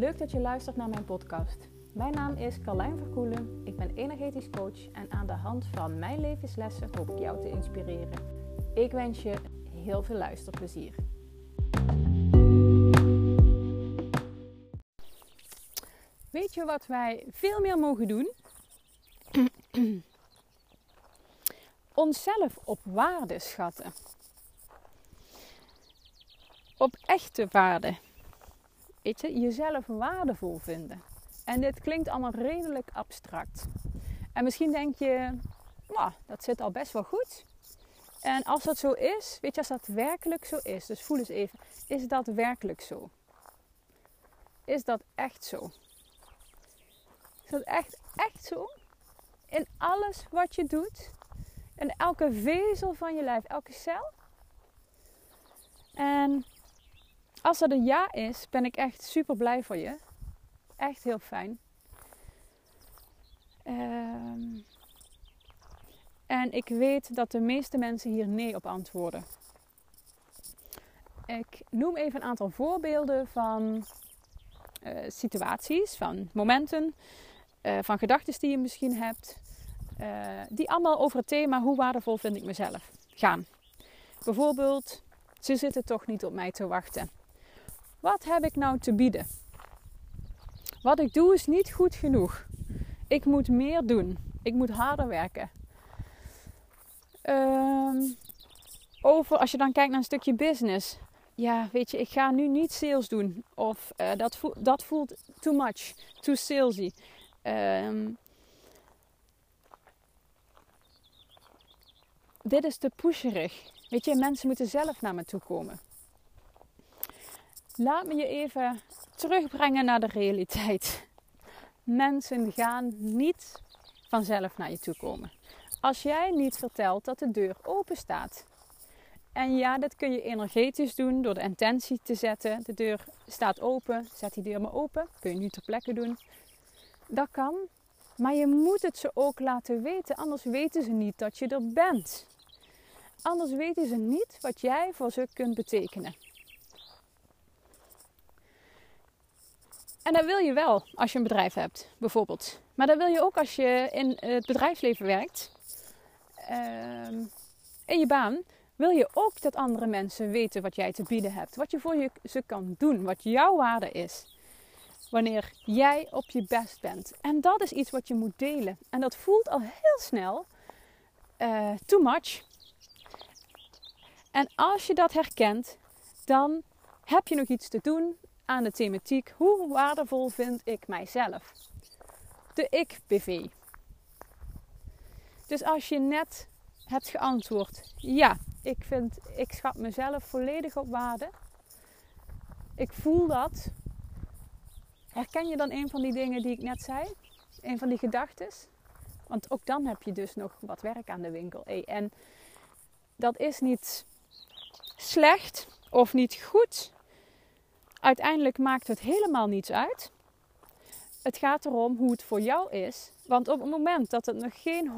Leuk dat je luistert naar mijn podcast. Mijn naam is Carlijn Verkoelen. Ik ben energetisch coach en aan de hand van mijn levenslessen hoop ik jou te inspireren. Ik wens je heel veel luisterplezier. Weet je wat wij veel meer mogen doen? Onszelf op waarde schatten. Op echte waarde. Je, jezelf waardevol vinden. En dit klinkt allemaal redelijk abstract. En misschien denk je, nou, dat zit al best wel goed. En als dat zo is, weet je, als dat werkelijk zo is, dus voel eens even, is dat werkelijk zo? Is dat echt zo? Is dat echt, echt zo? In alles wat je doet, in elke vezel van je lijf, elke cel. En als dat een ja is, ben ik echt super blij voor je. Echt heel fijn. Ehm, en ik weet dat de meeste mensen hier nee op antwoorden. Ik noem even een aantal voorbeelden van uh, situaties, van momenten, uh, van gedachten die je misschien hebt, uh, die allemaal over het thema hoe waardevol vind ik mezelf gaan. Bijvoorbeeld, ze zitten toch niet op mij te wachten. Wat heb ik nou te bieden? Wat ik doe is niet goed genoeg. Ik moet meer doen. Ik moet harder werken. Ehm, over, als je dan kijkt naar een stukje business. Ja, weet je, ik ga nu niet sales doen. Of uh, dat, voelt, dat voelt too much, too salesy. Um, dit is te pusherig. Weet je, mensen moeten zelf naar me toe komen. Laat me je even terugbrengen naar de realiteit. Mensen gaan niet vanzelf naar je toe komen. Als jij niet vertelt dat de deur open staat. En ja, dat kun je energetisch doen door de intentie te zetten. De deur staat open, zet die deur maar open. Kun je nu ter plekke doen. Dat kan. Maar je moet het ze ook laten weten, anders weten ze niet dat je er bent. Anders weten ze niet wat jij voor ze kunt betekenen. En dat wil je wel als je een bedrijf hebt, bijvoorbeeld. Maar dat wil je ook als je in het bedrijfsleven werkt. Uh, in je baan wil je ook dat andere mensen weten wat jij te bieden hebt. Wat je voor je, ze kan doen. Wat jouw waarde is. Wanneer jij op je best bent. En dat is iets wat je moet delen. En dat voelt al heel snel uh, too much. En als je dat herkent, dan heb je nog iets te doen aan de thematiek hoe waardevol vind ik mijzelf. De ik-BV. Dus als je net hebt geantwoord, ja, ik, vind, ik schat mezelf volledig op waarde. Ik voel dat. Herken je dan een van die dingen die ik net zei? Een van die gedachten? Want ook dan heb je dus nog wat werk aan de winkel. En dat is niet slecht of niet goed uiteindelijk maakt het helemaal niets uit. Het gaat erom hoe het voor jou is. Want op het moment dat het nog geen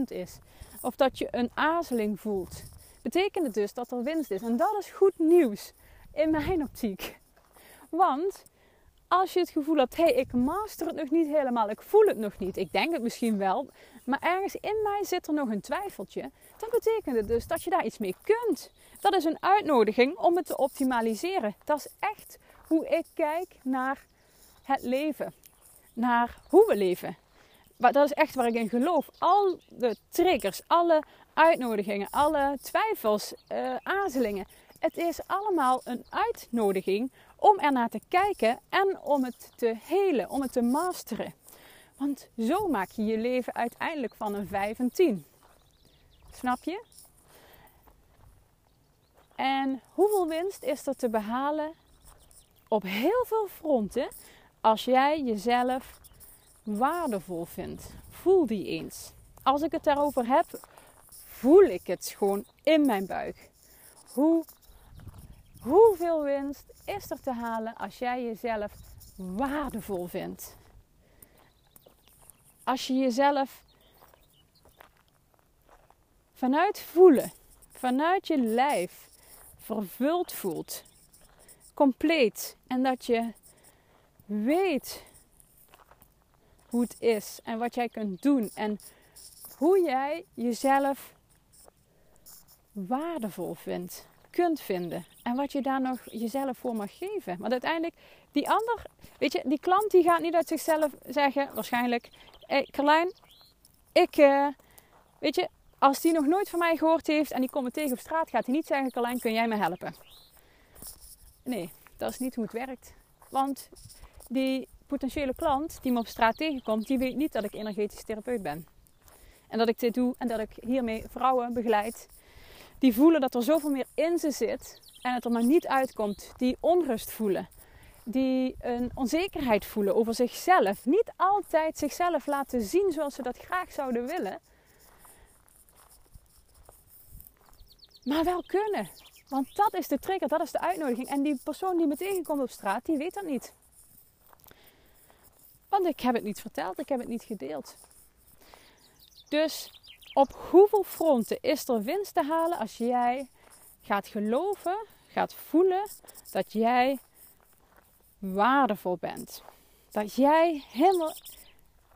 100% is, of dat je een aarzeling voelt, betekent het dus dat er winst is. En dat is goed nieuws in mijn optiek. Want als je het gevoel hebt, hé, hey, ik master het nog niet helemaal, ik voel het nog niet, ik denk het misschien wel, maar ergens in mij zit er nog een twijfeltje, dan betekent het dus dat je daar iets mee kunt. Dat is een uitnodiging om het te optimaliseren. Dat is echt hoe ik kijk naar het leven, naar hoe we leven. Dat is echt waar ik in geloof. Al de triggers, alle uitnodigingen, alle twijfels, uh, aarzelingen. Het is allemaal een uitnodiging om ernaar te kijken en om het te helen, om het te masteren. Want zo maak je je leven uiteindelijk van een 5 en 10. Snap je? En hoeveel winst is er te behalen op heel veel fronten als jij jezelf waardevol vindt? Voel die eens. Als ik het daarover heb, voel ik het gewoon in mijn buik. Hoe, hoeveel winst is er te halen als jij jezelf waardevol vindt? Als je jezelf vanuit voelen, vanuit je lijf vervuld voelt, compleet en dat je weet hoe het is en wat jij kunt doen en hoe jij jezelf waardevol vindt, kunt vinden en wat je daar nog jezelf voor mag geven. Want uiteindelijk, die ander, weet je, die klant die gaat niet uit zichzelf zeggen, waarschijnlijk, hey, Carlijn, ik, uh, weet je, als die nog nooit van mij gehoord heeft en die komt me tegen op straat, gaat hij niet zeggen, Carlijn, kun jij me helpen? Nee, dat is niet hoe het werkt. Want die potentiële klant die me op straat tegenkomt, die weet niet dat ik energetisch therapeut ben. En dat ik dit doe en dat ik hiermee vrouwen begeleid. Die voelen dat er zoveel meer in ze zit en het er maar niet uitkomt. Die onrust voelen. Die een onzekerheid voelen over zichzelf. Niet altijd zichzelf laten zien zoals ze dat graag zouden willen. Maar wel kunnen. Want dat is de trigger, dat is de uitnodiging. En die persoon die me tegenkomt op straat, die weet dat niet. Want ik heb het niet verteld, ik heb het niet gedeeld. Dus op hoeveel fronten is er winst te halen als jij gaat geloven, gaat voelen dat jij waardevol bent? Dat jij helemaal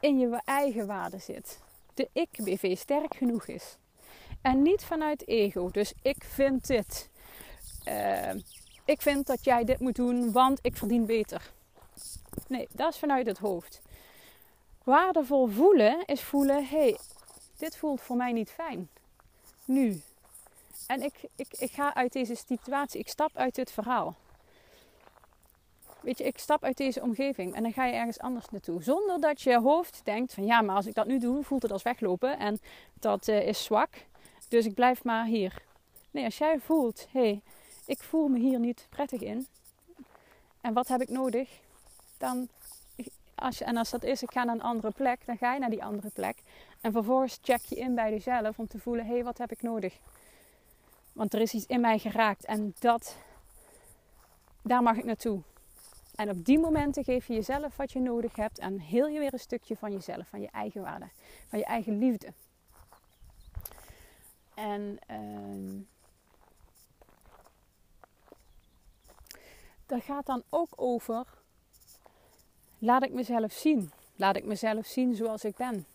in je eigen waarde zit. De ik-BV sterk genoeg is. En niet vanuit ego. Dus ik vind dit. Uh, ik vind dat jij dit moet doen, want ik verdien beter. Nee, dat is vanuit het hoofd. Waardevol voelen is voelen: hé, hey, dit voelt voor mij niet fijn. Nu. En ik, ik, ik ga uit deze situatie, ik stap uit dit verhaal. Weet je, ik stap uit deze omgeving en dan ga je ergens anders naartoe. Zonder dat je hoofd denkt van ja, maar als ik dat nu doe, voelt het als weglopen en dat uh, is zwak. Dus ik blijf maar hier. Nee, als jij voelt, hé, hey, ik voel me hier niet prettig in. En wat heb ik nodig? Dan, als je, en als dat is, ik ga naar een andere plek, dan ga je naar die andere plek. En vervolgens check je in bij jezelf om te voelen, hé, hey, wat heb ik nodig? Want er is iets in mij geraakt en dat, daar mag ik naartoe. En op die momenten geef je jezelf wat je nodig hebt en heel je weer een stukje van jezelf, van je eigen waarde, van je eigen liefde. En uh, dat gaat dan ook over, laat ik mezelf zien. Laat ik mezelf zien zoals ik ben.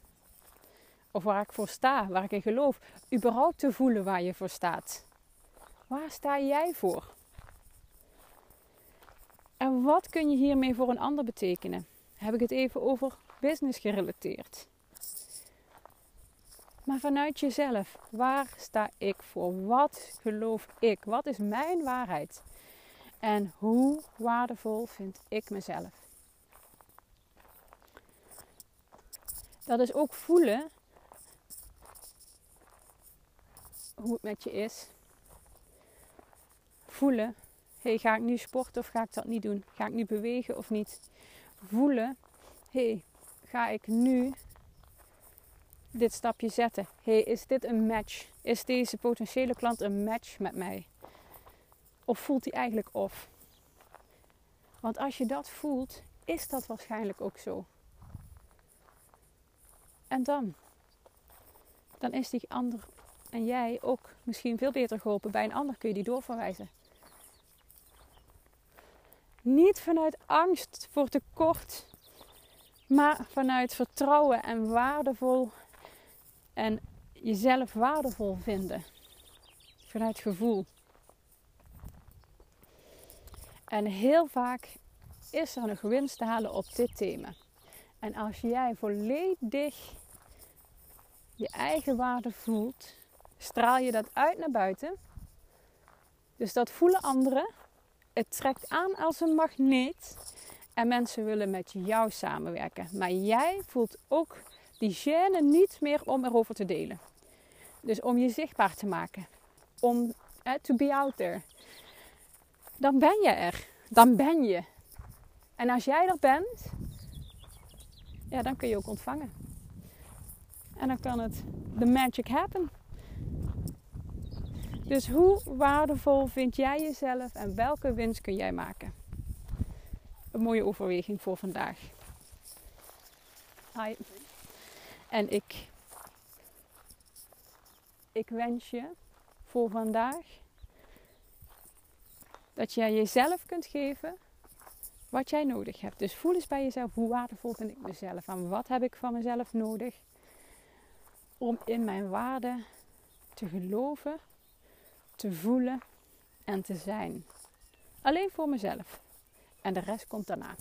Of waar ik voor sta, waar ik in geloof. Überhaupt te voelen waar je voor staat. Waar sta jij voor? En wat kun je hiermee voor een ander betekenen? Heb ik het even over business gerelateerd? Maar vanuit jezelf, waar sta ik voor? Wat geloof ik? Wat is mijn waarheid? En hoe waardevol vind ik mezelf? Dat is ook voelen hoe het met je is. Voelen, hey, ga ik nu sporten of ga ik dat niet doen? Ga ik nu bewegen of niet? Voelen, hey, ga ik nu dit stapje zetten? hey, is dit een match? Is deze potentiële klant een match met mij? Of voelt hij eigenlijk of? Want als je dat voelt, is dat waarschijnlijk ook zo. En dan? Dan is die ander en jij ook misschien veel beter geholpen. Bij een ander kun je die doorverwijzen. Niet vanuit angst voor tekort, maar vanuit vertrouwen en waardevol en jezelf waardevol vinden. Vanuit gevoel. En heel vaak is er nog winst te halen op dit thema. En als jij volledig je eigen waarde voelt, straal je dat uit naar buiten. Dus dat voelen anderen. Het trekt aan als een magneet. En mensen willen met jou samenwerken. Maar jij voelt ook die gêne niet meer om erover te delen. Dus om je zichtbaar te maken. Om eh, to be out there. Dan ben je er. Dan ben je. En als jij er bent, ja, dan kun je ook ontvangen. En dan kan het the magic happen. Dus hoe waardevol vind jij jezelf en welke winst kun jij maken? Een mooie overweging voor vandaag. Hi. En ik, ik wens je voor vandaag dat jij jezelf kunt geven wat jij nodig hebt. Dus voel eens bij jezelf, hoe waardevol vind ik mezelf? En wat heb ik van mezelf nodig om in mijn waarde te geloven, te voelen en te zijn. Alleen voor mezelf. En de rest komt daarna.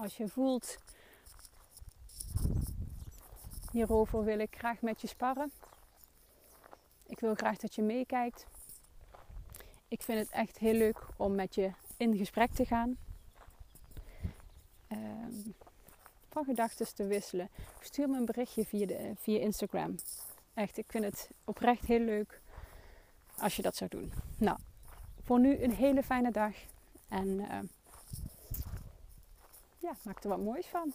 Als je voelt, hierover wil ik graag met je sparren. Ik wil graag dat je meekijkt. Ik vind het echt heel leuk om met je in gesprek te gaan. Ehm, van gedachten te wisselen. Stuur me een berichtje via, de, via Instagram. Echt, ik vind het oprecht heel leuk als je dat zou doen. Nou, voor nu een hele fijne dag. En uh, ja, maak er wat moois van.